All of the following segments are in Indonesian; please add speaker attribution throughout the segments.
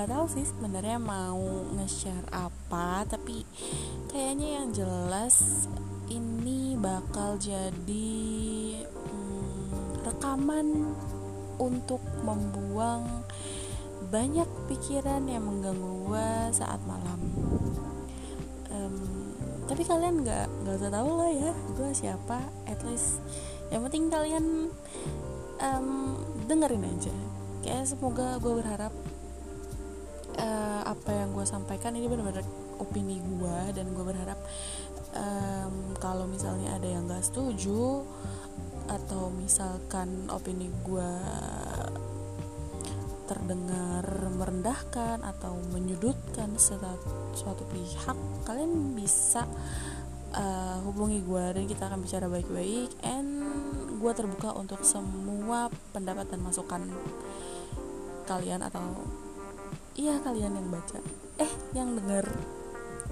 Speaker 1: nggak tahu sih sebenarnya mau nge-share apa tapi kayaknya yang jelas ini bakal jadi hmm, rekaman untuk membuang banyak pikiran yang mengganggu gue saat malam. Um, tapi kalian nggak nggak usah tahu lah ya gue siapa at least yang penting kalian um, dengerin aja. Kayak semoga gue berharap uh, apa yang gue sampaikan ini benar-benar opini gue dan gue berharap um, kalau misalnya ada yang gak setuju atau misalkan opini gue terdengar merendahkan atau menyudutkan suatu pihak kalian bisa uh, hubungi gue dan kita akan bicara baik-baik and gue terbuka untuk semua pendapat dan masukan kalian atau iya kalian yang baca. Eh yang denger.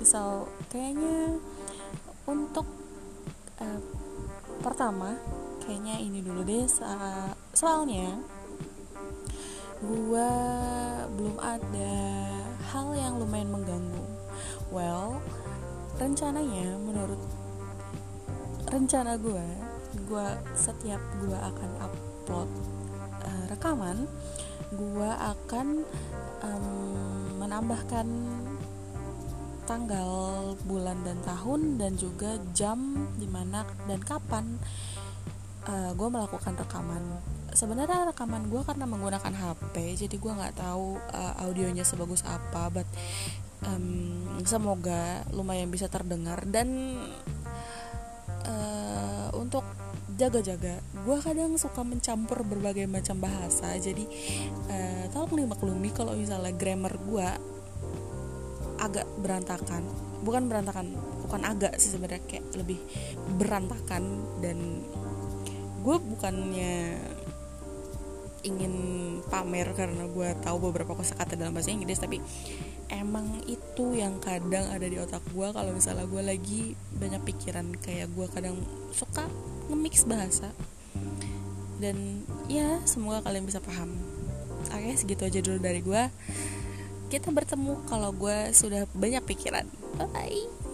Speaker 1: Misal kayaknya untuk uh, pertama kayaknya ini dulu deh soalnya gue belum ada hal yang lumayan mengganggu. Well rencananya menurut rencana gue gue setiap gue akan upload uh, rekaman gue akan um, menambahkan tanggal bulan dan tahun dan juga jam di mana dan kapan uh, eh, gue melakukan rekaman. Sebenarnya rekaman gue karena menggunakan HP jadi gue nggak tahu uh, audionya sebagus apa but um, semoga lumayan bisa terdengar. Dan uh, untuk jaga-jaga. Gue kadang suka mencampur berbagai macam bahasa jadi uh, tolong dimaklumi kalau misalnya grammar gue agak berantakan. Bukan berantakan bukan agak sih sebenarnya kayak lebih berantakan dan gue bukannya ingin pamer karena gue tahu beberapa kosakata dalam bahasa Inggris tapi emang itu yang kadang ada di otak gue kalau misalnya gue lagi banyak pikiran. Kayak gue kadang suka nge-mix bahasa. Dan ya semoga kalian bisa paham. Oke segitu aja dulu dari gue kita bertemu kalau gue sudah banyak pikiran. Bye